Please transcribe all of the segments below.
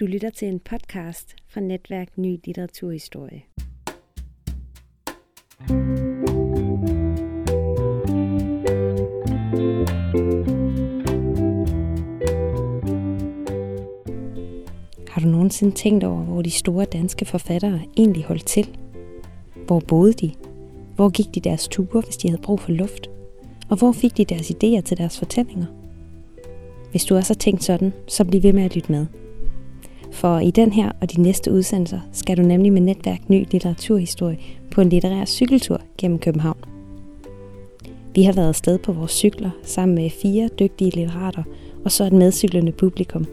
Du lytter til en podcast fra Netværk Ny Litteraturhistorie. Har du nogensinde tænkt over, hvor de store danske forfattere egentlig holdt til? Hvor boede de? Hvor gik de deres ture, hvis de havde brug for luft? Og hvor fik de deres idéer til deres fortællinger? Hvis du også har tænkt sådan, så bliv ved med at lytte med – for i den her og de næste udsendelser skal du nemlig med netværk Ny Litteraturhistorie på en litterær cykeltur gennem København. Vi har været afsted på vores cykler sammen med fire dygtige litterater og så et medcyklende publikum.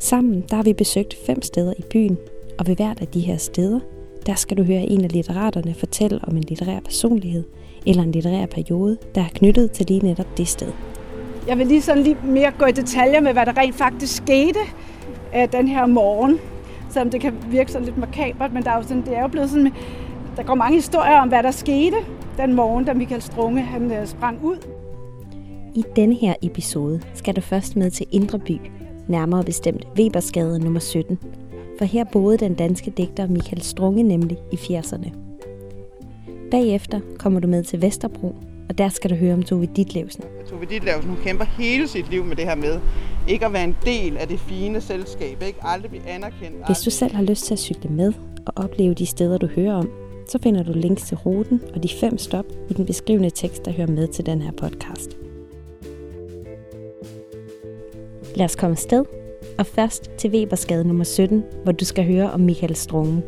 Sammen der har vi besøgt fem steder i byen, og ved hvert af de her steder, der skal du høre en af litteraterne fortælle om en litterær personlighed eller en litterær periode, der er knyttet til lige netop det sted. Jeg vil lige sådan lige mere gå i detaljer med, hvad der rent faktisk skete øh, den her morgen. Selvom det kan virke sådan lidt makabert, men der er jo sådan, det er jo blevet sådan, der går mange historier om, hvad der skete den morgen, da Michael Strunge han, øh, sprang ud. I denne her episode skal du først med til Indre By, nærmere bestemt Webersgade nummer 17. For her boede den danske digter Michael Strunge nemlig i 80'erne. Bagefter kommer du med til Vesterbro, og der skal du høre om Tove Ditlevsen. Tove Ditlevsen, hun kæmper hele sit liv med det her med ikke at være en del af det fine selskab, ikke aldrig blive anerkendt. Hvis du selv har lyst til at cykle med og opleve de steder, du hører om, så finder du links til ruten og de fem stop i den beskrivende tekst, der hører med til den her podcast. Lad os komme sted, og først til Webersgade nummer 17, hvor du skal høre om Michael Strunge.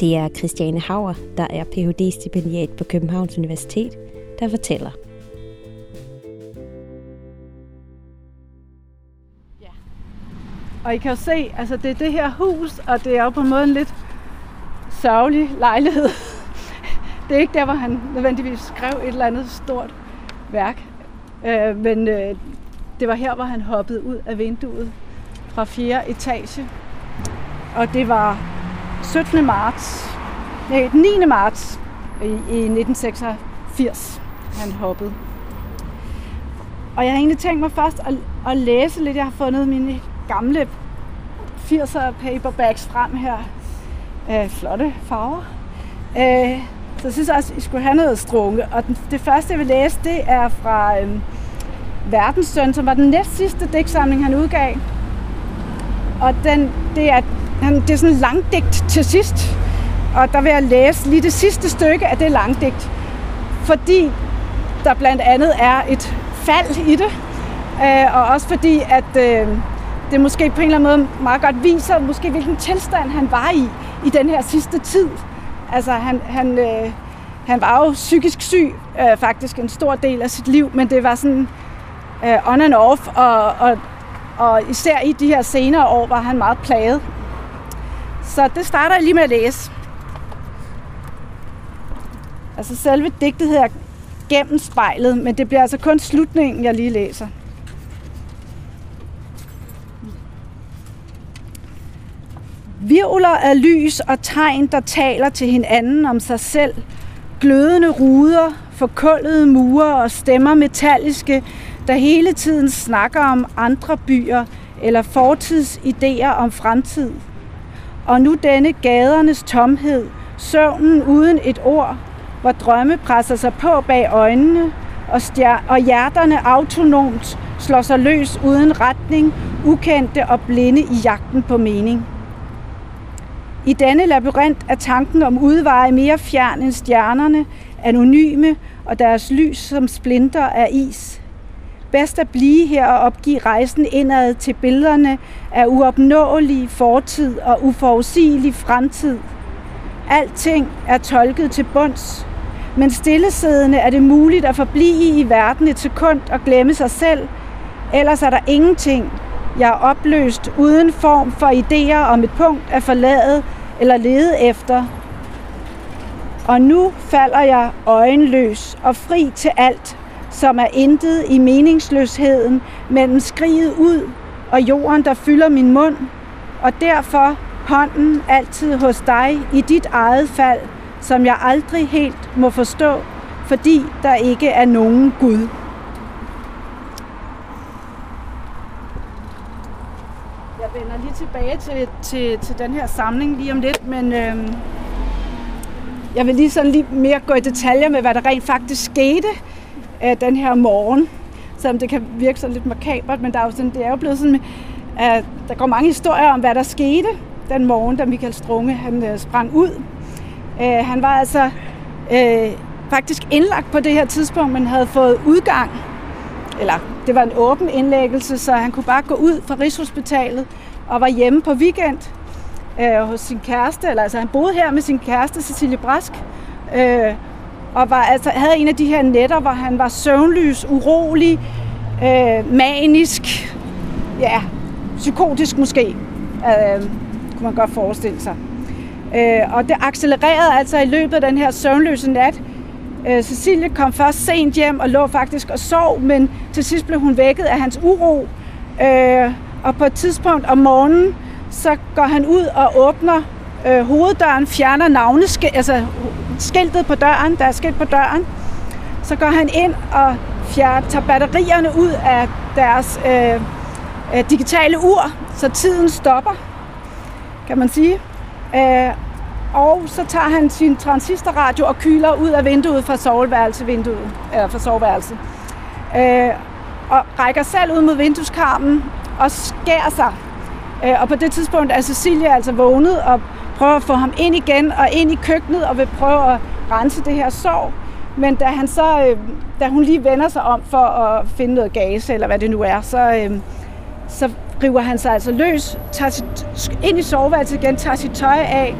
Det er Christiane Hauer, der er Ph.D.-stipendiat på Københavns Universitet, der fortæller. Ja. Og I kan jo se, altså det er det her hus, og det er jo på en måde en lidt sørgelig lejlighed. Det er ikke der, hvor han nødvendigvis skrev et eller andet stort værk. Øh, men øh, det var her, hvor han hoppede ud af vinduet fra fjerde etage. Og det var 17. marts, nej, 9. marts i, i 1986 han hoppede. Og jeg har egentlig tænkt mig først at, at læse lidt. Jeg har fundet mine gamle 80'er paperbacks frem her. Øh, flotte farver. Øh, så jeg synes også, at I skulle have noget strunge. Og den, det første, jeg vil læse, det er fra øh, Verdenssøn, som var den næst sidste digtsamling, han udgav. Og den, det, er, han, det er sådan en langdigt til sidst. Og der vil jeg læse lige det sidste stykke af det langdigt. Fordi der blandt andet er et fald i det, øh, og også fordi, at øh, det måske på en eller anden måde meget godt viser, måske hvilken tilstand han var i, i den her sidste tid. Altså han, han, øh, han var jo psykisk syg, øh, faktisk en stor del af sit liv, men det var sådan øh, on and off, og, og, og især i de her senere år var han meget plaget. Så det starter jeg lige med at læse. Altså selve digtet hedder gennem spejlet, men det bliver altså kun slutningen, jeg lige læser. Virvler af lys og tegn, der taler til hinanden om sig selv. Glødende ruder, forkullede mure og stemmer metalliske, der hele tiden snakker om andre byer eller fortidsidéer om fremtid. Og nu denne gadernes tomhed, søvnen uden et ord, hvor drømme presser sig på bag øjnene, og, stjer- og hjerterne autonomt slår sig løs uden retning, ukendte og blinde i jagten på mening. I denne labyrint er tanken om udveje mere fjern end stjernerne, anonyme og deres lys som splinter af is. Bedst at blive her og opgive rejsen indad til billederne af uopnåelig fortid og uforudsigelig fremtid. Alting er tolket til bunds, men stillesiddende er det muligt at forblive i verden et sekund og glemme sig selv. Ellers er der ingenting. Jeg er opløst uden form for idéer om et punkt at forlade eller lede efter. Og nu falder jeg øjenløs og fri til alt, som er intet i meningsløsheden mellem skriget ud og jorden, der fylder min mund. Og derfor hånden altid hos dig i dit eget fald – som jeg aldrig helt må forstå, fordi der ikke er nogen Gud. Jeg vender lige tilbage til, til, til den her samling lige om lidt, men øh, jeg vil lige sådan lige mere gå i detaljer med, hvad der rent faktisk skete øh, den her morgen. Selvom det kan virke sådan lidt makabert, men der er jo sådan, det er jo blevet sådan, at der går mange historier om, hvad der skete den morgen, da Michael Strunge han, øh, sprang ud. Øh, han var altså øh, faktisk indlagt på det her tidspunkt, men havde fået udgang. Eller det var en åben indlæggelse, så han kunne bare gå ud fra Rigshospitalet og var hjemme på weekend øh, hos sin kæreste. Eller altså han boede her med sin kæreste, Cecilie Brask. Øh, og var, altså, havde en af de her nætter, hvor han var søvnløs, urolig, øh, manisk, ja, psykotisk måske, øh, kunne man godt forestille sig. Øh, og det accelererede altså i løbet af den her søvnløse nat. Øh, Cecilie kom først sent hjem og lå faktisk og sov, men til sidst blev hun vækket af hans uro. Øh, og på et tidspunkt om morgenen, så går han ud og åbner øh, hoveddøren, fjerner navnesk, altså skiltet på døren, der er skilt på døren. Så går han ind og fjerner, tager batterierne ud af deres øh, øh, digitale ur, så tiden stopper, kan man sige. Øh, og så tager han sin transistorradio og kyler ud af vinduet fra soveværelsevinduet, eller fra soveværelset. Øh, og rækker selv ud mod vindueskarmen og skærer sig. Øh, og på det tidspunkt er Cecilia altså vågnet og prøver at få ham ind igen og ind i køkkenet og vil prøve at rense det her sår. Men da, han så, øh, da hun lige vender sig om for at finde noget gas, eller hvad det nu er, så, øh, så river han sig altså løs, tager sit, ind i soveværelset igen, tager sit tøj af,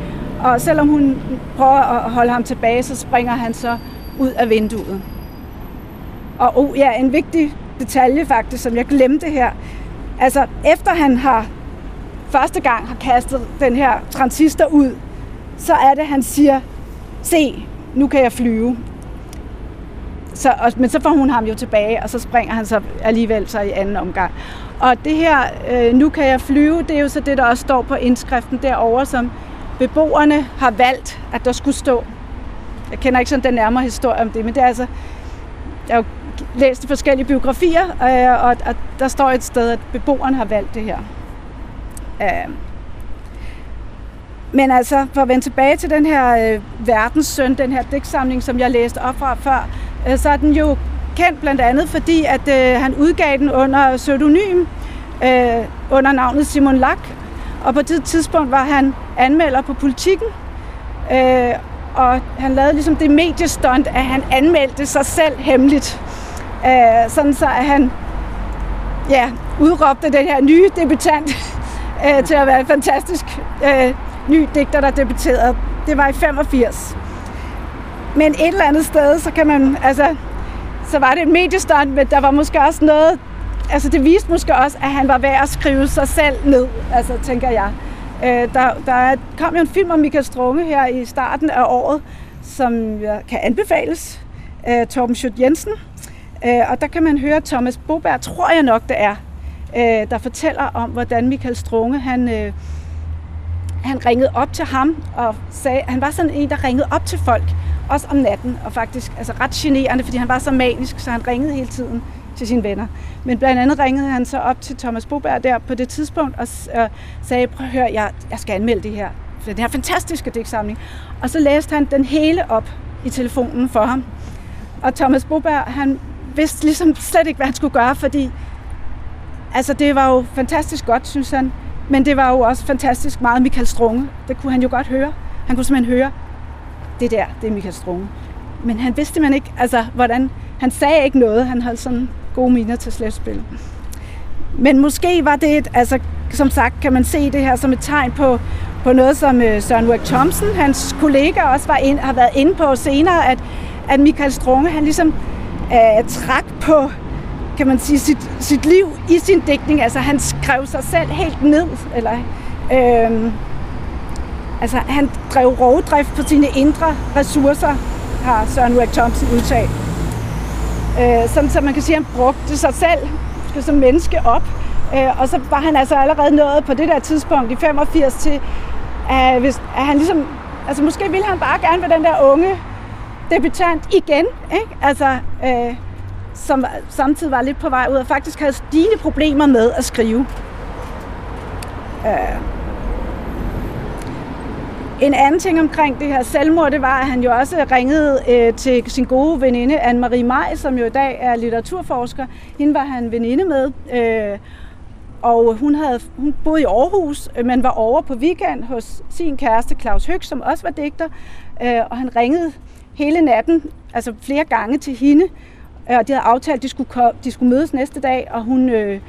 og selvom hun prøver at holde ham tilbage, så springer han så ud af vinduet. Og oh, ja, en vigtig detalje faktisk, som jeg glemte her. Altså, efter han har første gang har kastet den her transistor ud, så er det, han siger, se, nu kan jeg flyve. Så, og, men så får hun ham jo tilbage, og så springer han så alligevel så i anden omgang. Og det her, øh, nu kan jeg flyve, det er jo så det, der også står på indskriften derovre, som beboerne har valgt, at der skulle stå. Jeg kender ikke sådan den nærmere historie om det, men det er altså, jeg har jo læst forskellige biografier, øh, og, og der står et sted, at beboerne har valgt det her. Øh. Men altså, for at vende tilbage til den her øh, verdenssøn, den her digtsamling, som jeg læste op fra før, øh, så er den jo kendt blandt andet, fordi at øh, han udgav den under pseudonym, øh, under navnet Simon Lack, og på det tidspunkt var han anmelder på politikken, øh, og han lavede ligesom det mediestunt, at han anmeldte sig selv hemmeligt. Øh, sådan så, at han ja, udråbte den her nye debutant øh, til at være en fantastisk øh, ny digter, der debuterede. Det var i 85. Men et eller andet sted, så kan man, altså, så var det et mediestunt, men der var måske også noget, altså det viste måske også, at han var værd at skrive sig selv ned, altså tænker jeg. Øh, der, der kom jo en film om Michael Strunge her i starten af året, som kan anbefales. Øh, Torben Schut Jensen. Øh, og der kan man høre Thomas Boberg, tror jeg nok det er, øh, der fortæller om, hvordan Michael Strunge, han, øh, han ringede op til ham og sagde, han var sådan en, der ringede op til folk, også om natten, og faktisk altså ret generende, fordi han var så manisk, så han ringede hele tiden til sine venner. Men blandt andet ringede han så op til Thomas Boberg der på det tidspunkt og øh, sagde, prøv at høre, jeg, jeg skal anmelde det her, for den her fantastiske digtsamling. Og så læste han den hele op i telefonen for ham. Og Thomas Boberg, han vidste ligesom slet ikke, hvad han skulle gøre, fordi altså, det var jo fantastisk godt, synes han. Men det var jo også fantastisk meget Michael Strunge. Det kunne han jo godt høre. Han kunne simpelthen høre, det der, det er Michael Strunge. Men han vidste man ikke, altså, hvordan... Han sagde ikke noget. Han havde sådan gode miner til slætspil. Men måske var det et, altså, som sagt, kan man se det her som et tegn på, på noget, som uh, Søren Work Thompson, hans kollega, også var ind, har været inde på senere, at, at Michael Strunge, han ligesom uh, trak på kan man sige, sit, sit liv i sin dækning. Altså han skrev sig selv helt ned, eller øhm, altså han drev rovdrift på sine indre ressourcer, har Søren Ulrik Thompson udtalt. Øh, sådan så man kan sige, at han brugte sig selv som menneske op. Øh, og så var han altså allerede nået på det der tidspunkt i 85 til, at, hvis, at han ligesom, altså måske ville han bare gerne være den der unge debutant igen, ikke? Altså, øh, som samtidig var lidt på vej ud og faktisk havde stigende problemer med at skrive. Øh. En anden ting omkring det her selvmord, det var, at han jo også ringede øh, til sin gode veninde Anne-Marie Maj, som jo i dag er litteraturforsker. Hende var han veninde med, øh, og hun, havde, hun boede i Aarhus, men var over på weekend hos sin kæreste Claus Høg, som også var digter. Øh, og han ringede hele natten, altså flere gange til hende. Øh, og de havde aftalt, at de skulle, de skulle mødes næste dag, og hun øh,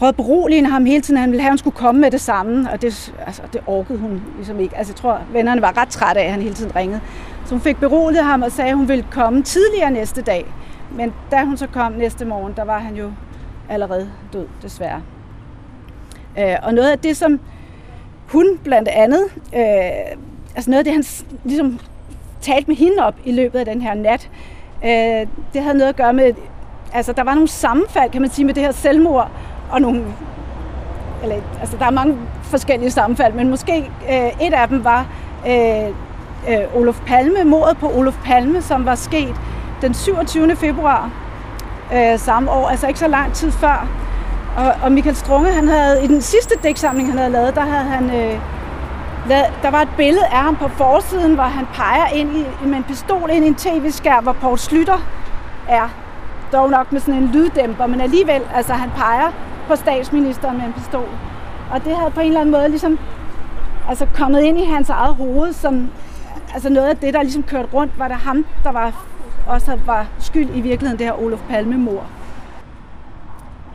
prøvede at berolige ham hele tiden. Han ville have, at hun skulle komme med det samme, og det, altså, det orkede hun ligesom ikke. Altså, jeg tror, vennerne var ret trætte af, at han hele tiden ringede. Så hun fik beroliget ham og sagde, at hun ville komme tidligere næste dag. Men da hun så kom næste morgen, der var han jo allerede død, desværre. Øh, og noget af det, som hun blandt andet, øh, altså noget af det, han ligesom talte med hende op i løbet af den her nat, øh, det havde noget at gøre med, altså der var nogle sammenfald, kan man sige, med det her selvmord, og nogle, eller, altså der er mange forskellige sammenfald, men måske øh, et af dem var øh, øh, Olof Palme, mordet på Olof Palme, som var sket den 27. februar øh, samme år, altså ikke så lang tid før. Og, og Michael Strunge, han havde i den sidste dæksamling, han havde lavet, der havde han... Øh, der var et billede af ham på forsiden, hvor han peger ind i, med en pistol ind i en tv-skærm, hvor Paul Slytter er. Dog nok med sådan en lyddæmper, men alligevel, altså han peger på statsministeren med en pistol. Og det havde på en eller anden måde ligesom altså kommet ind i hans eget hoved, som altså noget af det, der ligesom kørte rundt, var det ham, der var, også var skyld i virkeligheden det her Olof Palme-mor.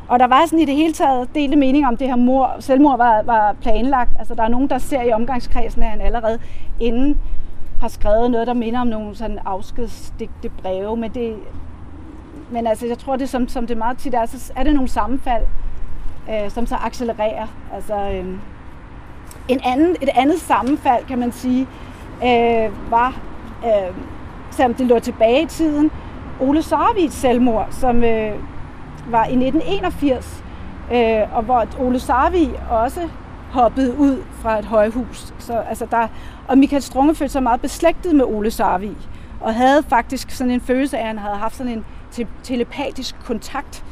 Og der var sådan i det hele taget delte mening om det her mor, selvmord var, var planlagt. Altså der er nogen, der ser i omgangskredsen, at han allerede inden har skrevet noget, der minder om nogle sådan afskedsdigte breve. Men, det, men altså, jeg tror, det som, som det meget tit er, så er det nogle sammenfald, øh, som så accelererer. Altså, øh, en anden, et andet sammenfald, kan man sige, øh, var, øh, selvom det lå tilbage i tiden, Ole Sarvids selvmord, som øh, var i 1981, øh, og hvor Ole Sarvi også hoppede ud fra et højhus. Så, altså der, og Michael Strunge følte sig meget beslægtet med Ole Sarvi, og havde faktisk sådan en følelse af, at han havde haft sådan en te- telepatisk kontakt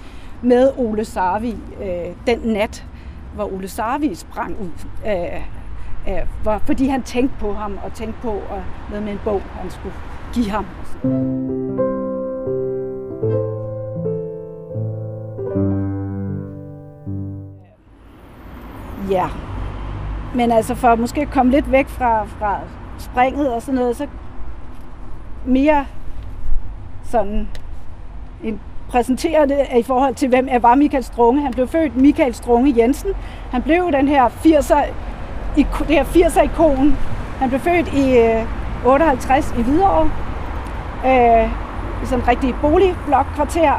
med Ole Sarvi øh, den nat, hvor Ole Sarvi sprang ud. Øh, øh, hvor, fordi han tænkte på ham, og tænkte på og noget med en bog, han skulle give ham. Ja. Men altså for at måske komme lidt væk fra, fra springet og sådan noget, så mere sådan en præsentere det i forhold til, hvem er var Michael Strunge. Han blev født Michael Strunge Jensen. Han blev den her 80'er, det her 80'er ikon. Han blev født i øh, 58 i Hvidovre, øh, i sådan en rigtig boligblok-kvarter.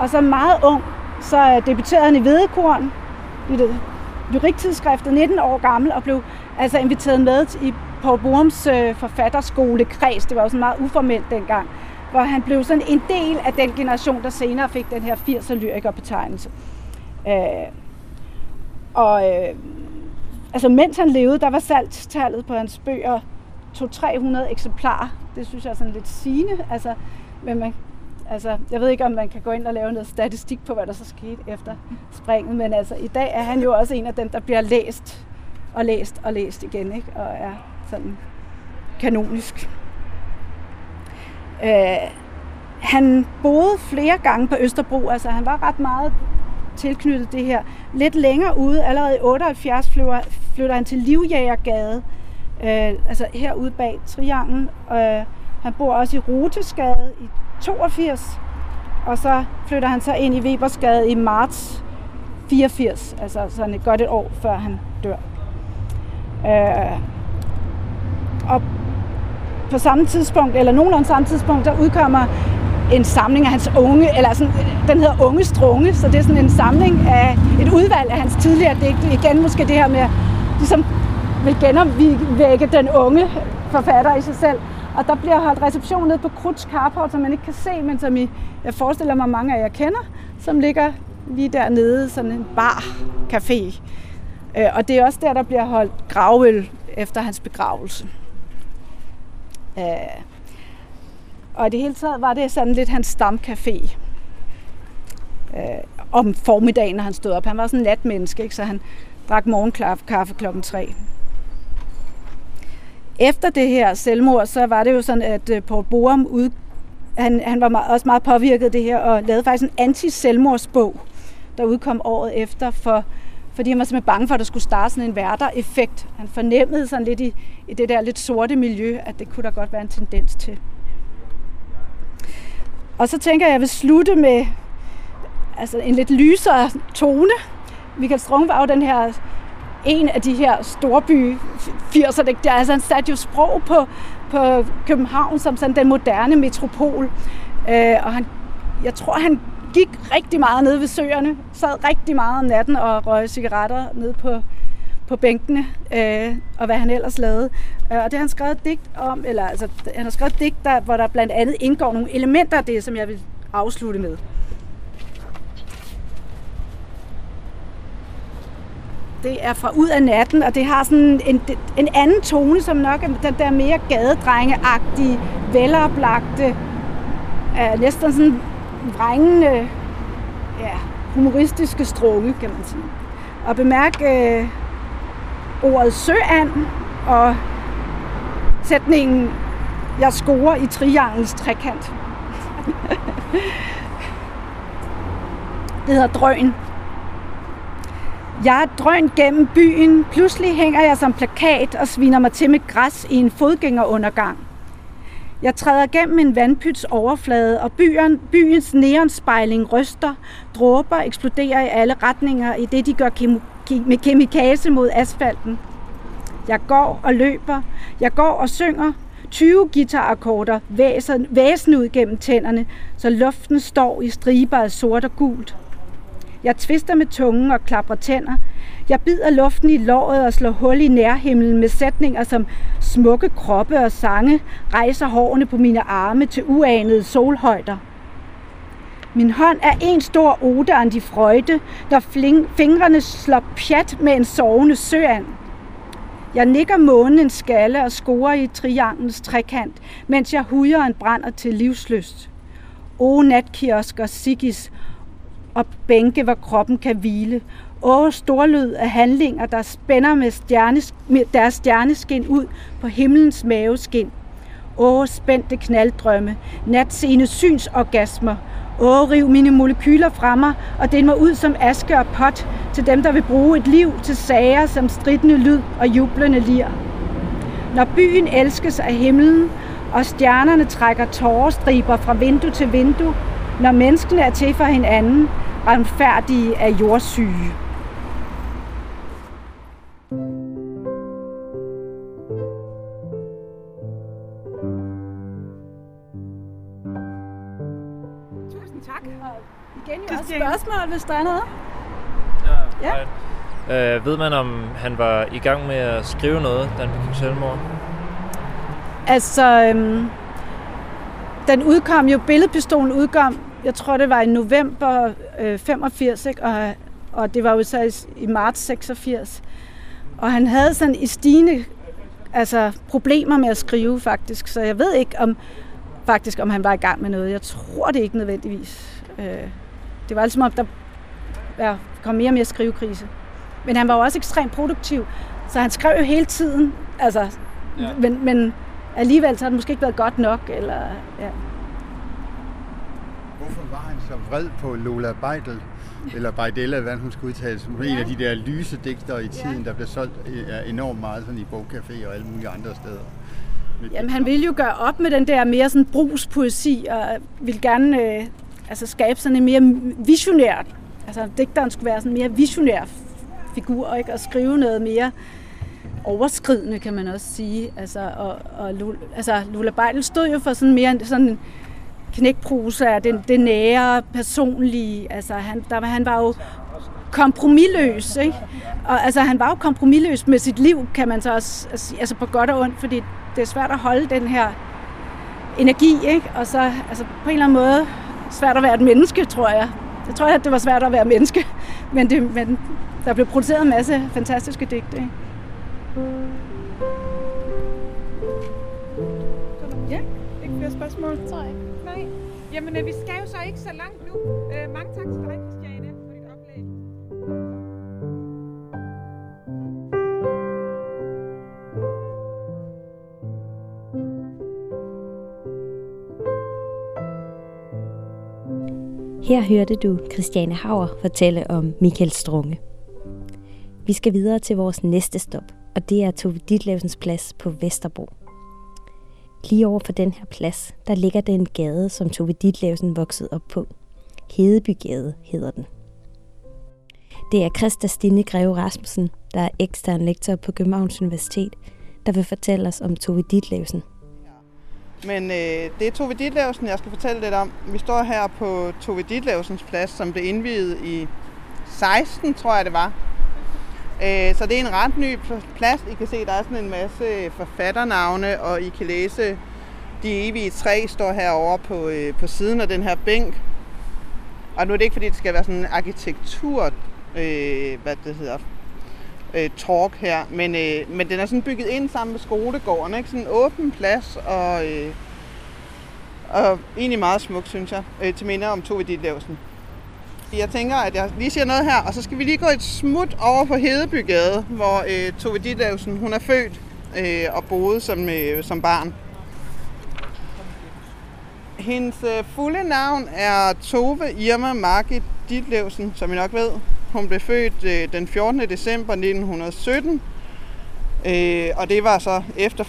Og så meget ung, så øh, debuterede han i Vedekorn, i det lyriktidskriftet, 19 år gammel, og blev altså inviteret med i Paul Borums øh, forfatterskolekreds. Det var også meget uformelt dengang hvor han blev sådan en del af den generation, der senere fik den her 80'er lyrikerbetegnelse. Øh, og øh, altså, mens han levede, der var salgstallet på hans bøger 200-300 eksemplarer. Det synes jeg er sådan lidt sigende. Altså, men man, altså, jeg ved ikke, om man kan gå ind og lave noget statistik på, hvad der så skete efter springet, men altså, i dag er han jo også en af dem, der bliver læst og læst og læst igen, ikke? og er sådan kanonisk. Øh, han boede flere gange på Østerbro, altså han var ret meget tilknyttet det her. Lidt længere ude, allerede i 78, flytter, flytter han til Livjægergade, øh, altså herude bag Trianglen. Øh, han bor også i Rutesgade i 82, og så flytter han så ind i Webersgade i marts 84, altså sådan et godt et år før han dør. Øh, og på samme tidspunkt, eller nogenlunde samme tidspunkt, der udkommer en samling af hans unge, eller sådan, den hedder Unge Strunge, så det er sådan en samling af et udvalg af hans tidligere digte. Igen måske det her med, ligesom vil genopvække den unge forfatter i sig selv. Og der bliver holdt reception nede på Kruts Carport, som man ikke kan se, men som I, jeg forestiller mig, mange af jer kender, som ligger lige dernede, sådan en bar café. Øh, og det er også der, der bliver holdt gravøl efter hans begravelse. Øh, og i det hele taget var det sådan lidt hans stamcafé. Øh, om formiddagen, når han stod op. Han var sådan en natmenneske, ikke? så han drak morgenkaffe klokken 3. Efter det her selvmord, så var det jo sådan, at øh, Paul Borum ud, han, han var også meget påvirket af det her, og lavede faktisk en anti-selvmordsbog, der udkom året efter, for, fordi han var simpelthen bange for, at der skulle starte sådan en værter-effekt. Han fornemmede sådan lidt i, i det der lidt sorte miljø, at det kunne der godt være en tendens til. Og så tænker jeg, at jeg vil slutte med altså en lidt lysere tone. Michael Strunge var jo den her en af de her storby 80'er. Der, altså, han satte jo sprog på, på København som sådan den moderne metropol. Øh, og han, jeg tror, han gik rigtig meget nede ved søerne, sad rigtig meget om natten og røg cigaretter ned på, på bænkene, øh, og hvad han ellers lavede. Øh, og det har han skrevet digt om, eller altså, han har skrevet digt, der, hvor der blandt andet indgår nogle elementer af det, som jeg vil afslutte med. Det er fra Ud af natten, og det har sådan en, en anden tone, som nok er den der mere gadedrengeagtige, veloplagte, øh, næsten sådan vrængende, ja, humoristiske stråle, kan man sige. Og bemærk øh, ordet søand og sætningen, jeg scorer i triangelens trekant. det hedder drøn. Jeg er drøn gennem byen. Pludselig hænger jeg som plakat og sviner mig til med græs i en fodgængerundergang. Jeg træder gennem en vandpyts overflade, og byen, byens neonspejling ryster. Dråber eksploderer i alle retninger, i det de gør kem- med kemikase mod asfalten. Jeg går og løber. Jeg går og synger. 20 guitarakkorder væsen ud gennem tænderne, så luften står i striber af sort og gult. Jeg tvister med tungen og klapper tænder. Jeg bider luften i låret og slår hul i nærhimlen med sætninger som smukke kroppe og sange, rejser hårene på mine arme til uanede solhøjder. Min hånd er en stor ode an de frøjte, når fingrene slår pjat med en sovende søand. Jeg nikker månen en skalle og scorer i trianglens trekant, mens jeg hujer en brænder til livsløst. O natkiosker, sigis og bænke, hvor kroppen kan hvile. Åh, storlyd af handlinger, der spænder med, stjernes, med deres stjerneskin ud på himlens maveskin. Åh, spændte knalddrømme, natsene synsorgasmer. Åh, riv mine molekyler fra mig, og den mig ud som aske og pot til dem, der vil bruge et liv til sager som stridende lyd og jublende lir. Når byen elskes af himlen, og stjernerne trækker tårestriber fra vindue til vindue, når menneskene er til for hinanden, retfærdige af jordsyge. Tusind tak. Og igen jo også spørgsmål, hvis der er noget. Ja, ja. Øh, ved man, om han var i gang med at skrive noget, da han begik selvmord? Altså, øhm, den udkom jo, billedpistolen udkom, jeg tror det var i november øh, 85, ikke? Og, og det var jo så i, i marts 86. Og han havde sådan i stigende altså, problemer med at skrive faktisk, så jeg ved ikke om faktisk om han var i gang med noget. Jeg tror det ikke nødvendigvis. Øh, det var ligesom om der ja, kom mere og mere skrivekrise. Men han var jo også ekstremt produktiv, så han skrev jo hele tiden. Altså, ja. men, men alligevel så har det måske ikke været godt nok. Eller, ja. Så vred på Lola Beidel, eller Beidella, hvad hun skal udtales, som en af de der lyse digter i tiden, der blev solgt enormt meget sådan i bogcafé og alle mulige andre steder? Jamen, han ville jo gøre op med den der mere sådan brugspoesi, og ville gerne øh, altså, skabe sådan en mere visionær, altså digteren skulle være sådan en mere visionær figur, ikke? og skrive noget mere overskridende, kan man også sige. Altså, og, og altså, Lula Beidel stod jo for sådan mere sådan knækbruse er den, det nære, personlige. Altså, han, der, han var jo kompromilløs, ikke? Og altså, han var jo kompromilløs med sit liv, kan man så også altså, sige, altså på godt og ondt, fordi det er svært at holde den her energi, ikke? Og så, altså på en eller anden måde, svært at være et menneske, tror jeg. Jeg tror, at det var svært at være menneske, men, det, men der blev produceret en masse fantastiske digte, ikke? Ja, ikke flere spørgsmål? Tror jeg Jamen, øh, vi skal jo så ikke så langt nu. Øh, mange tak til dig, Christiane, for dit oplæg. Her hørte du Christiane Hauer fortælle om Michael Strunge. Vi skal videre til vores næste stop, og det er Tove Ditlevsens plads på Vesterbro. Lige over for den her plads, der ligger den gade, som Tove Ditlevsen voksede op på. Hedebygade hedder den. Det er Christa Stine Greve Rasmussen, der er ekstern lektor på Københavns Universitet, der vil fortælle os om Tove Ditlevsen. Men øh, det er Tove Ditlevsen, jeg skal fortælle lidt om. Vi står her på Tove Ditlevsens plads, som blev indviet i 16, tror jeg det var. Øh, så det er en ret ny plads. I kan se, der er sådan en masse øh, forfatternavne, og I kan læse de evige tre står herovre på, øh, på siden af den her bænk. Og nu er det ikke, fordi det skal være sådan en arkitektur, øh, hvad det hedder, øh, talk her, men, øh, men den er sådan bygget ind sammen med skolegården, ikke? Sådan en åben plads, og, øh, og egentlig meget smuk, synes jeg, øh, til minde om Tove Ditlevsen. Jeg tænker, at jeg lige siger noget her, og så skal vi lige gå et smut over på Hedebygade, hvor øh, Tove Ditlevsen, hun er født øh, og boede som, øh, som barn. Hendes øh, fulde navn er Tove Irma Margit Ditlevsen, som I nok ved. Hun blev født øh, den 14. december 1917, øh, og det var så efter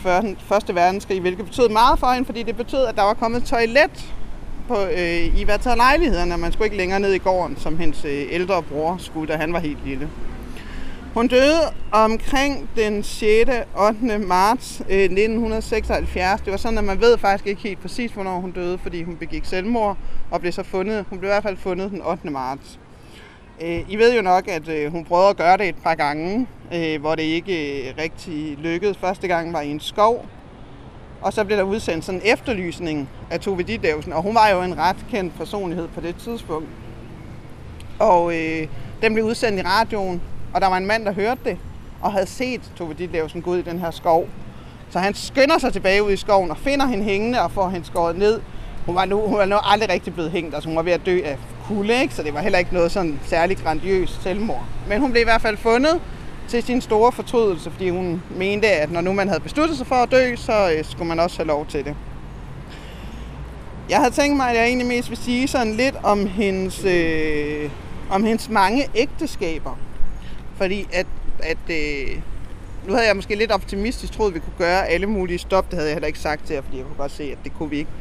første verdenskrig, hvilket betød meget for hende, fordi det betød, at der var kommet toilet på, øh, i hver lejlighederne. Man skulle ikke længere ned i gården, som hendes øh, ældre bror skulle, da han var helt lille. Hun døde omkring den 6. 8. marts øh, 1976. Det var sådan, at man ved faktisk ikke helt præcis, hvornår hun døde, fordi hun begik selvmord og blev så fundet. Hun blev i hvert fald fundet den 8. marts. Øh, I ved jo nok, at øh, hun prøvede at gøre det et par gange, øh, hvor det ikke øh, rigtig lykkedes. Første gang var i en skov, og så blev der udsendt sådan en efterlysning af Tove Ditlevsen, og hun var jo en ret kendt personlighed på det tidspunkt. Og øh, den blev udsendt i radioen, og der var en mand, der hørte det, og havde set Tove Ditlevsen gå ud i den her skov. Så han skynder sig tilbage ud i skoven og finder hende hængende og får hende skåret ned. Hun var, nu, hun var nu aldrig rigtig blevet hængt, altså hun var ved at dø af kulde, ikke? så det var heller ikke noget sådan særligt grandiøst selvmord. Men hun blev i hvert fald fundet til sin store fortrydelse, fordi hun mente, at når nu man havde besluttet sig for at dø, så øh, skulle man også have lov til det. Jeg havde tænkt mig, at jeg egentlig mest vil sige sådan lidt om hendes, øh, om hendes mange ægteskaber. Fordi at, at øh, nu havde jeg måske lidt optimistisk troet, at vi kunne gøre alle mulige stop. Det havde jeg heller ikke sagt til jer, fordi jeg kunne godt se, at det kunne vi ikke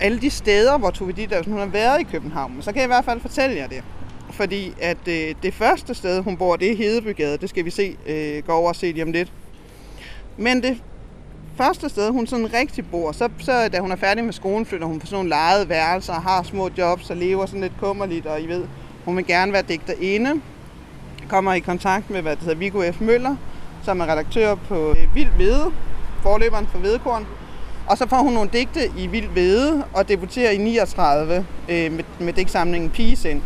alle de steder, hvor Tove Ditlevsen hun har været i København. Så kan jeg i hvert fald fortælle jer det. Fordi at øh, det første sted, hun bor, det er Hedebygade. Det skal vi se, øh, gå over og se lige om lidt. Men det første sted, hun sådan rigtig bor, så, så da hun er færdig med skolen, flytter hun på sådan nogle lejede værelser, har små jobs og lever sådan lidt kummerligt, og I ved, hun vil gerne være digterinde. Kommer i kontakt med, hvad det hedder, Viggo F. Møller, som er redaktør på øh, Vild Vede, forløberen for Hvedekorn. Og så får hun nogle digte i Vild Vede og debuterer i 39 øh, med, med digtsamlingen Pigesind.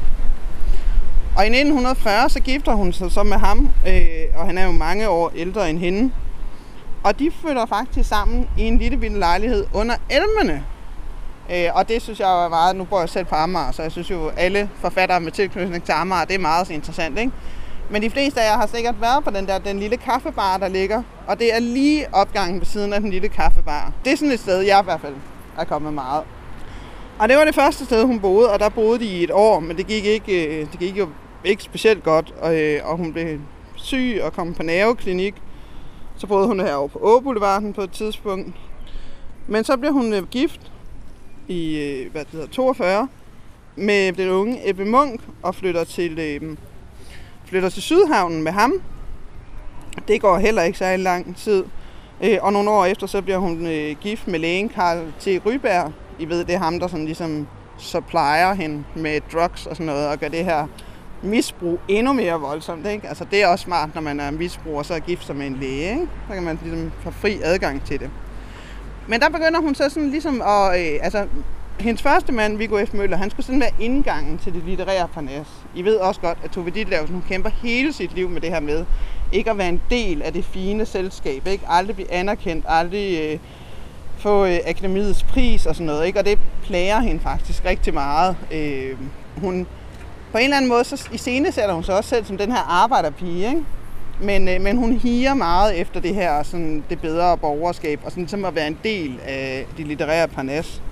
Og i 1940 så gifter hun sig så med ham, øh, og han er jo mange år ældre end hende. Og de flytter faktisk sammen i en lille bitte lejlighed under elmene. Øh, og det synes jeg var meget, nu bor jeg selv på Amager, så jeg synes jo, alle forfattere med tilknytning til Amager, det er meget interessant, ikke? Men de fleste af jer har sikkert været på den der den lille kaffebar, der ligger. Og det er lige opgangen ved siden af den lille kaffebar. Det er sådan et sted, jeg i hvert fald er kommet meget. Og det var det første sted, hun boede, og der boede de i et år, men det gik ikke, øh, det gik jo ikke specielt godt, og, øh, og hun blev syg og kom på nerveklinik. Så boede hun herovre på Åboulevarden på et tidspunkt. Men så blev hun øh, gift i øh, hvad det hedder, 42 med den unge Ebbe Munk og flytter til øh, flytter til Sydhavnen med ham. Det går heller ikke særlig lang tid. Øh, og nogle år efter, så bliver hun øh, gift med lægen Karl T. Ryberg. I ved, det er ham, der sådan ligesom supplier hende med drugs og sådan noget, og gør det her misbrug endnu mere voldsomt. Ikke? Altså, det er også smart, når man er misbruger, så er gift sig med en læge. Ikke? Så kan man ligesom få fri adgang til det. Men der begynder hun så sådan ligesom at... Øh, altså, hendes første mand, Viggo F. Møller, han skulle sådan være indgangen til det litterære parnas. I ved også godt, at Tove Ditlevsen, hun kæmper hele sit liv med det her med ikke at være en del af det fine selskab, ikke? aldrig blive anerkendt, aldrig øh, få øh, akademiets pris og sådan noget. Ikke? Og det plager hende faktisk rigtig meget. Øh, hun, på en eller anden måde, så i scene sætter hun sig også selv som den her arbejderpige, ikke? Men, øh, men hun higer meget efter det her sådan, det bedre borgerskab, og sådan, som at være en del af de litterære parnas.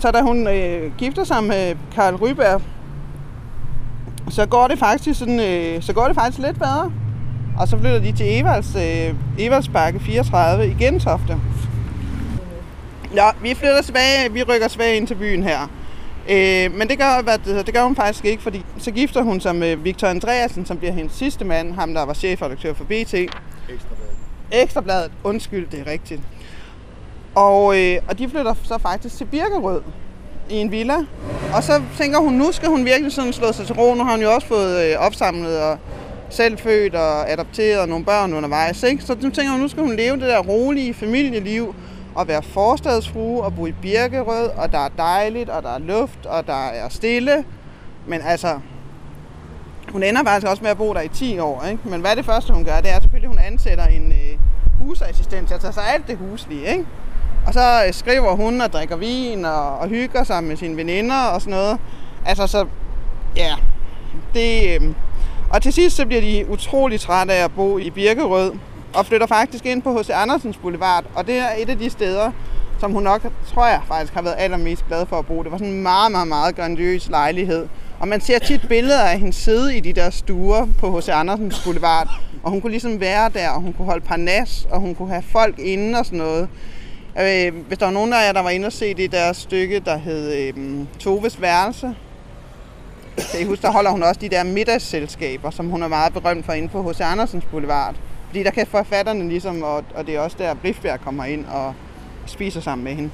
så da hun øh, gifter sig med Karl Ryberg, så går det faktisk sådan, øh, så går det faktisk lidt bedre. Og så flytter de til Evalds, øh, Evaldsbakke 34 i Gentofte. Ja, vi flytter tilbage, vi rykker tilbage ind til byen her. Øh, men det gør, hvad det, det gør hun faktisk ikke, fordi så gifter hun sig med Victor Andreasen, som bliver hendes sidste mand, ham der var chefredaktør for BT. Ekstrabladet. Ekstrabladet, undskyld, det er rigtigt. Og, øh, og de flytter så faktisk til Birkerød i en villa. Og så tænker hun, nu skal hun virkelig sådan slå sig til ro. Nu har hun jo også fået øh, opsamlet og selv født og adopteret nogle børn undervejs. Ikke? Så nu tænker hun, nu skal hun leve det der rolige familieliv og være forstadsfrue og bo i Birkerød, og der er dejligt, og der er luft, og der er stille. Men altså, hun ender faktisk også med at bo der i 10 år. Ikke? Men hvad er det første, hun gør? Det er selvfølgelig, at hun ansætter en øh, husassistent til at tage sig af alt det huslige. Ikke? Og så øh, skriver hun og drikker vin og, og hygger sig med sine veninder og sådan noget. Altså så, ja, det... Øh, og til sidst så bliver de utrolig trætte af at bo i Birkerød og flytter faktisk ind på H.C. Andersens Boulevard. Og det er et af de steder, som hun nok, tror jeg faktisk, har været allermest glad for at bo. Det var sådan en meget, meget, meget grandiøs lejlighed. Og man ser tit billeder af hende sidde i de der stuer på H.C. Andersens Boulevard. Og hun kunne ligesom være der, og hun kunne holde parnas, og hun kunne have folk inde og sådan noget. Øh, hvis der var nogen af jer, der var inde og se det der stykke, der hed øh, Toves Værelse, kan I huske, der holder hun også de der middagsselskaber, som hun er meget berømt for inde på H.C. Andersens Boulevard. Fordi der kan forfatterne ligesom, og, og det er også der, Blifbjerg kommer ind og spiser sammen med hende.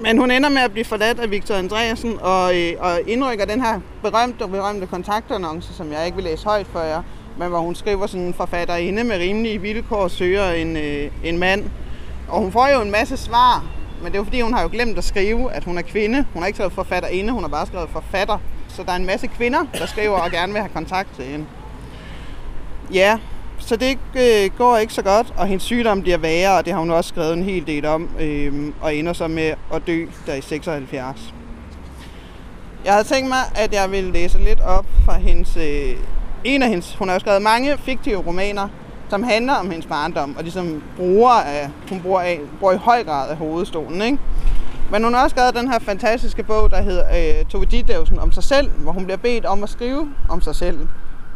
Men hun ender med at blive forladt af Victor Andreasen og, øh, og indrykker den her berømte og berømte kontaktannonce, som jeg ikke vil læse højt for jer, men hvor hun skriver sådan en forfatterinde med rimelige vilkår søger en, øh, en mand. Og hun får jo en masse svar, men det er jo fordi, hun har jo glemt at skrive, at hun er kvinde. Hun har ikke skrevet forfatterinde, hun har bare skrevet forfatter. Så der er en masse kvinder, der skriver og gerne vil have kontakt til hende. Ja, så det øh, går ikke så godt, og hendes sygdom bliver værre, og det har hun også skrevet en hel del om, øh, og ender så med at dø der i 76. Jeg havde tænkt mig, at jeg ville læse lidt op fra hendes, øh, en af hendes, hun har jo skrevet mange fiktive romaner, som handler om hendes barndom, og ligesom bruger af, hun bruger, af, bruger i høj grad af hovedstolen, ikke? Men hun har også skrevet den her fantastiske bog, der hedder øh, Tove Ditlevsen om sig selv, hvor hun bliver bedt om at skrive om sig selv.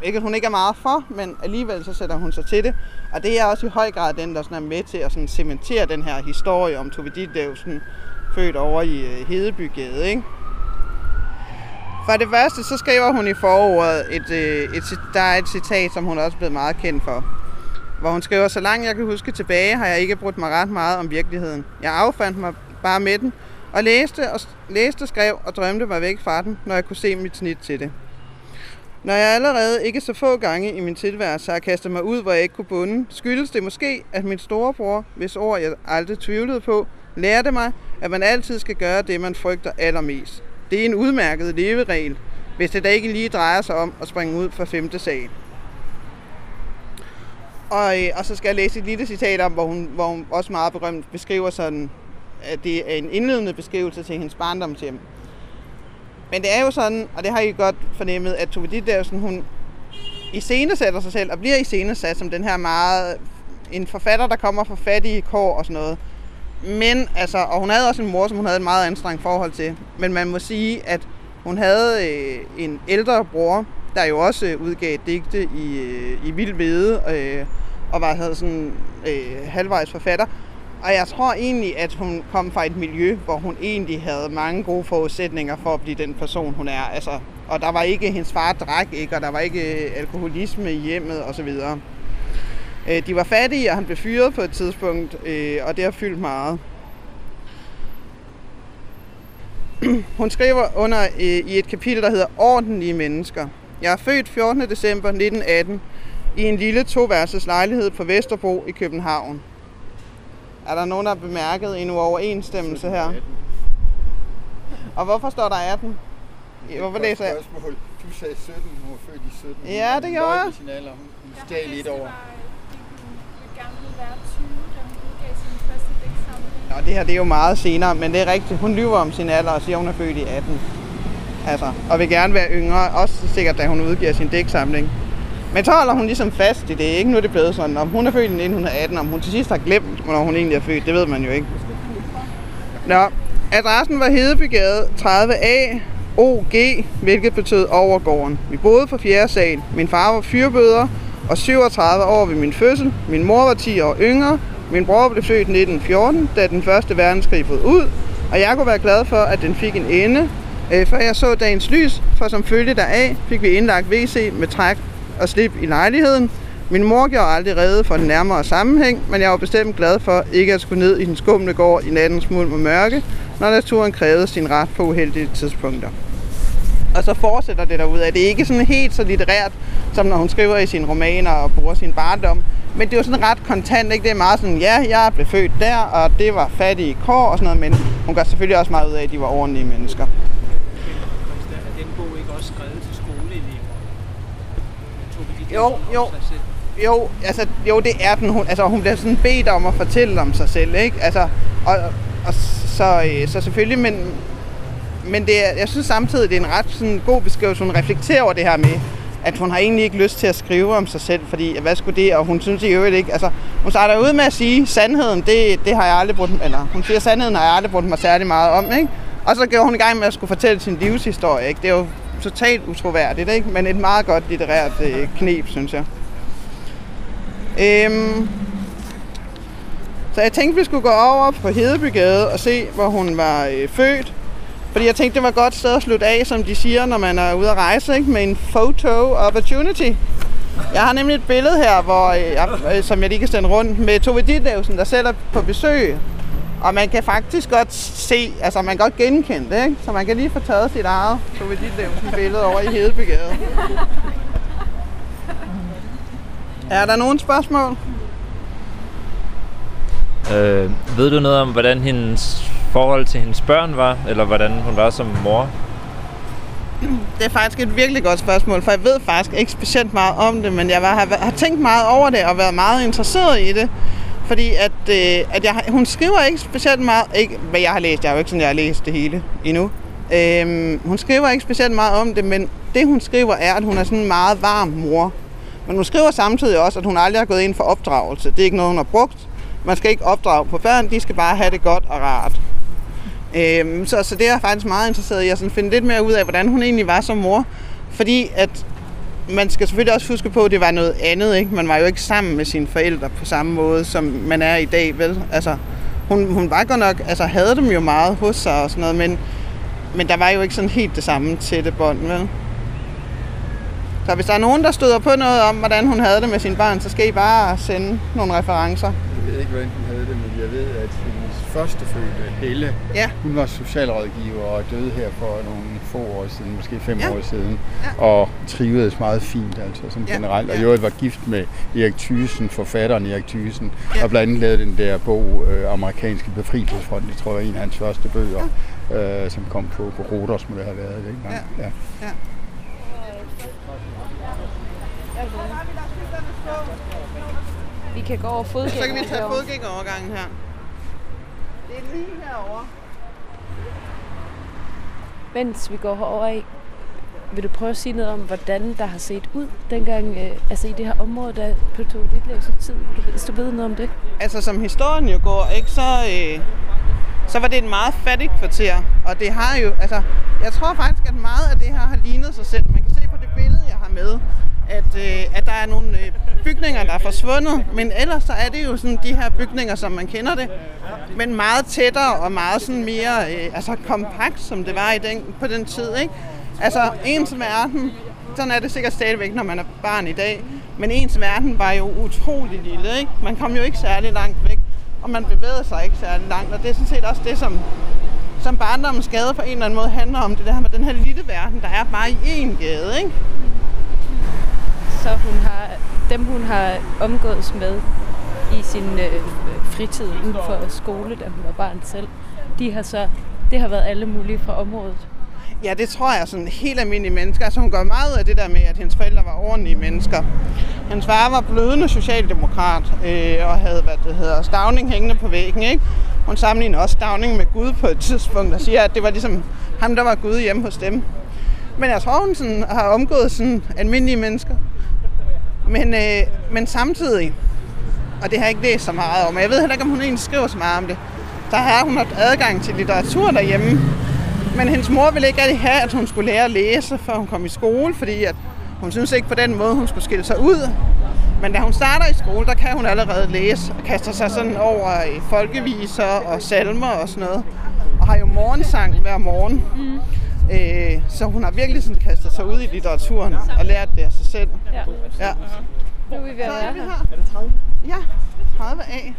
Ikke at hun ikke er meget for, men alligevel så sætter hun sig til det. Og det er også i høj grad den, der sådan er med til at sådan cementere den her historie om Tove Ditlevsen, født over i øh, Hedebygade. Ikke? For det første, så skriver hun i forordet, et, øh, et, et, der er et citat, som hun også er blevet meget kendt for. Hvor hun skriver, så langt jeg kan huske tilbage, har jeg ikke brugt mig ret meget om virkeligheden. Jeg affandt mig bare med den, og læste og, læste, skrev og drømte mig væk fra den, når jeg kunne se mit snit til det. Når jeg allerede ikke så få gange i min tilværelse har kastet mig ud, hvor jeg ikke kunne bunde, skyldes det måske, at min storebror, hvis ord jeg aldrig tvivlede på, lærte mig, at man altid skal gøre det, man frygter allermest. Det er en udmærket leveregel, hvis det da ikke lige drejer sig om at springe ud fra femte sal. Og, øh, og så skal jeg læse et lille citat om, hvor hun, hvor hun også meget berømt beskriver sådan, at det er en indledende beskrivelse til hendes barndomshjem. Men det er jo sådan, og det har I godt fornemmet, at Tove Ditlevsen, hun iscenesætter sig selv og bliver iscenesat som den her meget en forfatter, der kommer fra fattige kår og sådan noget. Men altså, og hun havde også en mor, som hun havde et meget anstrengt forhold til. Men man må sige, at hun havde øh, en ældre bror, der jo også øh, udgav digte i, øh, i Vild Vede, øh, og var havde sådan øh, halvvejs forfatter. Og jeg tror egentlig, at hun kom fra et miljø, hvor hun egentlig havde mange gode forudsætninger for at blive den person, hun er. Altså, og der var ikke, hendes far drak ikke, og der var ikke øh, alkoholisme i hjemmet osv. Øh, de var fattige, og han blev fyret på et tidspunkt, øh, og det har fyldt meget. Hun skriver under i et kapitel, der hedder Ordentlige mennesker. Jeg er født 14. december 1918 i en lille toværelses lejlighed på Vesterbro i København. Er der nogen, der har bemærket en uoverensstemmelse her? Og hvorfor står der 18? Hvorfor læser jeg? Spørgsmål. Du sagde 17, hun var født i 17. Ja, det gjorde jeg. Sin alder. Hun stjal lidt over. Nå, det her det er jo meget senere, men det er rigtigt. Hun lyver om sin alder og siger, at hun er født i 18. Altså, og vil gerne være yngre, også sikkert, da hun udgiver sin dæksamling. Men så holder hun ligesom fast i det, ikke? Nu er det blevet sådan, om hun er født i 1918, om hun til sidst har glemt, hvornår hun egentlig er født, det ved man jo ikke. Nå, Adressen var Hedebygade 30A OG, hvilket betød overgården. Vi boede på fjerde sal. Min far var fyrbøder og 37 år ved min fødsel. Min mor var 10 år yngre. Min bror blev født 1914, da den første verdenskrig brød ud. Og jeg kunne være glad for, at den fik en ende, øh, før jeg så dagens lys, for som følge deraf fik vi indlagt WC med træk og slip i lejligheden. Min mor gjorde aldrig redde for den nærmere sammenhæng, men jeg var bestemt glad for ikke at skulle ned i den skumle gård i nattens mulm og mørke, når naturen krævede sin ret på uheldige tidspunkter. Og så fortsætter det derud af. Det er ikke sådan helt så litterært, som når hun skriver i sine romaner og bruger sin barndom. Men det er jo sådan ret kontant, ikke? Det er meget sådan, ja, jeg blev født der, og det var fattige kår og sådan noget, men hun gør selvfølgelig også meget ud af, at de var ordentlige mennesker. Er den bog ikke også skrevet til skoleelever? Tog vi de jo, jo. sig selv? Jo, altså, jo, det er den. Hun, altså, hun bliver sådan bedt om at fortælle om sig selv, ikke? Altså, og, og så, øh, så selvfølgelig, men, men det er, jeg synes samtidig, det er en ret sådan, god beskrivelse. Hun reflekterer over det her med, at hun har egentlig ikke lyst til at skrive om sig selv, fordi hvad skulle det, og hun synes i øvrigt ikke, altså hun starter ud med at sige, sandheden, det, det har jeg aldrig brugt, eller hun siger, sandheden har jeg aldrig brugt mig særlig meget om, ikke? Og så går hun i gang med at skulle fortælle sin livshistorie, ikke? Det er jo totalt utroværdigt, ikke? Men et meget godt litterært øh, knep, synes jeg. Øhm, så jeg tænkte, vi skulle gå over på Hedebygade og se, hvor hun var øh, født. Fordi jeg tænkte, det var et godt sted at slutte af, som de siger, når man er ude at rejse, ikke? med en photo opportunity. Jeg har nemlig et billede her, hvor, øh, jeg, øh, som jeg lige kan sende rundt, med Tove Ditlevsen, der selv er på besøg. Og man kan faktisk godt se, altså man kan godt genkende det, ikke? Så man kan lige få taget sit eget Tove Ditlevsen billede over i Hedebygade. Er der nogen spørgsmål? Øh, ved du noget om, hvordan hendes forhold til hendes børn var? Eller hvordan hun var som mor? Det er faktisk et virkelig godt spørgsmål, for jeg ved faktisk ikke specielt meget om det, men jeg var, har, har tænkt meget over det og været meget interesseret i det. Fordi at, øh, at jeg, hun skriver ikke specielt meget, ikke hvad jeg har læst, jeg har jo ikke sådan, jeg har læst det hele endnu. Øhm, hun skriver ikke specielt meget om det, men det hun skriver er, at hun er sådan en meget varm mor. Men hun skriver samtidig også, at hun aldrig har gået ind for opdragelse. Det er ikke noget, hun har brugt. Man skal ikke opdrage på børn, de skal bare have det godt og rart. Øhm, så, så det er jeg faktisk meget interesseret i at sådan finde lidt mere ud af, hvordan hun egentlig var som mor. Fordi at man skal selvfølgelig også huske på, at det var noget andet. Ikke? Man var jo ikke sammen med sine forældre på samme måde, som man er i dag. Vel? Altså, hun, hun var godt nok, altså havde dem jo meget hos sig og sådan noget, men, men der var jo ikke sådan helt det samme tætte bånd. Vel? Så hvis der er nogen, der støder på noget om, hvordan hun havde det med sine børn, så skal I bare sende nogle referencer. Jeg ved ikke, hvordan hun havde det, men jeg ved, at hendes førstefødte, Helle, Ja. hun var socialrådgiver og døde her for nogle få år siden, måske fem Ja. år siden, Ja. og trivedes meget fint, altså som Ja, generelt. Og ja. øvrigt var gift med Erik Thyssen, forfatteren Erik Thyssen, Ja. og blandt andet lavede den der bog, øh, Amerikanske Befrielsesfront, det tror jeg er en af hans første bøger, øh, som kom på, på Rodos, må det have været det, ikke? Ja. Ja. Ja. Vi kan gå over fodgænger. Så kan vi tage fodgængerovergangen her. Det er lige herovre. Mens vi går herover i, vil du prøve at sige noget om, hvordan der har set ud dengang, øh, altså i det her område, der på Tove Ditlevsens tid, hvis du ved noget om det? Altså som historien jo går, ikke, så, øh, så var det et meget fattigt kvarter. Og det har jo, altså, jeg tror faktisk, at meget af det her har lignet sig selv. Man kan se på det billede, jeg har med, at, øh, at der er nogle øh, bygninger, der er forsvundet. Men ellers så er det jo sådan de her bygninger, som man kender det. Men meget tættere og meget sådan mere øh, altså kompakt, som det var i den, på den tid. Ikke? Altså ens verden, sådan er det sikkert stadigvæk, når man er barn i dag. Men ens verden var jo utrolig lille. Ikke? Man kom jo ikke særlig langt væk, og man bevægede sig ikke særlig langt. Og det er sådan set også det, som, som barndommens gade på en eller anden måde handler om. Det der med den her lille verden, der er bare i én gade. Ikke? Så hun har, dem hun har omgås med i sin øh, fritid uden for skole, da hun var barn selv, de har så, det har været alle mulige fra området. Ja, det tror jeg sådan helt almindelige mennesker. Altså hun gør meget ud af det der med, at hendes forældre var ordentlige mennesker. Hans far var blødende socialdemokrat øh, og havde, hvad det hedder, stavning hængende på væggen. Ikke? Hun sammenligner også stavning med Gud på et tidspunkt og siger, at det var ligesom ham, der var Gud hjemme hos dem. Men jeg tror, hun sådan, har omgået sådan almindelige mennesker. Men, øh, men samtidig, og det har jeg ikke læst så meget om, og jeg ved heller ikke, om hun egentlig skriver så meget om det, så der har hun haft adgang til litteratur derhjemme. Men hendes mor ville ikke rigtig have, at hun skulle lære at læse, før hun kom i skole, fordi at hun synes ikke på den måde, hun skulle skille sig ud. Men da hun starter i skole, der kan hun allerede læse og kaster sig sådan over i folkeviser og salmer og sådan noget. Og har jo morgensang hver morgen. Mm. Øh, så hun har virkelig sådan kastet sig ud i litteraturen og lært det af sig selv. Ja. Ja. Nu er vi ved at være her. Er det 30? Ja, 30 A.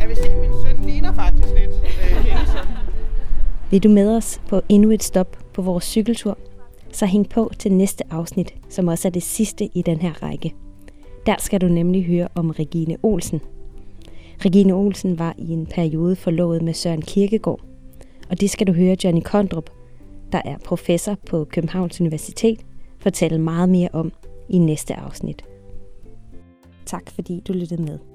Jeg vil sige, at min søn ligner faktisk lidt øh. Vil du med os på endnu et stop på vores cykeltur? Så hæng på til næste afsnit, som også er det sidste i den her række. Der skal du nemlig høre om Regine Olsen. Regine Olsen var i en periode forlovet med Søren Kirkegaard. Og det skal du høre Johnny Kondrup, der er professor på Københavns Universitet, fortælle meget mere om i næste afsnit. Tak fordi du lyttede med.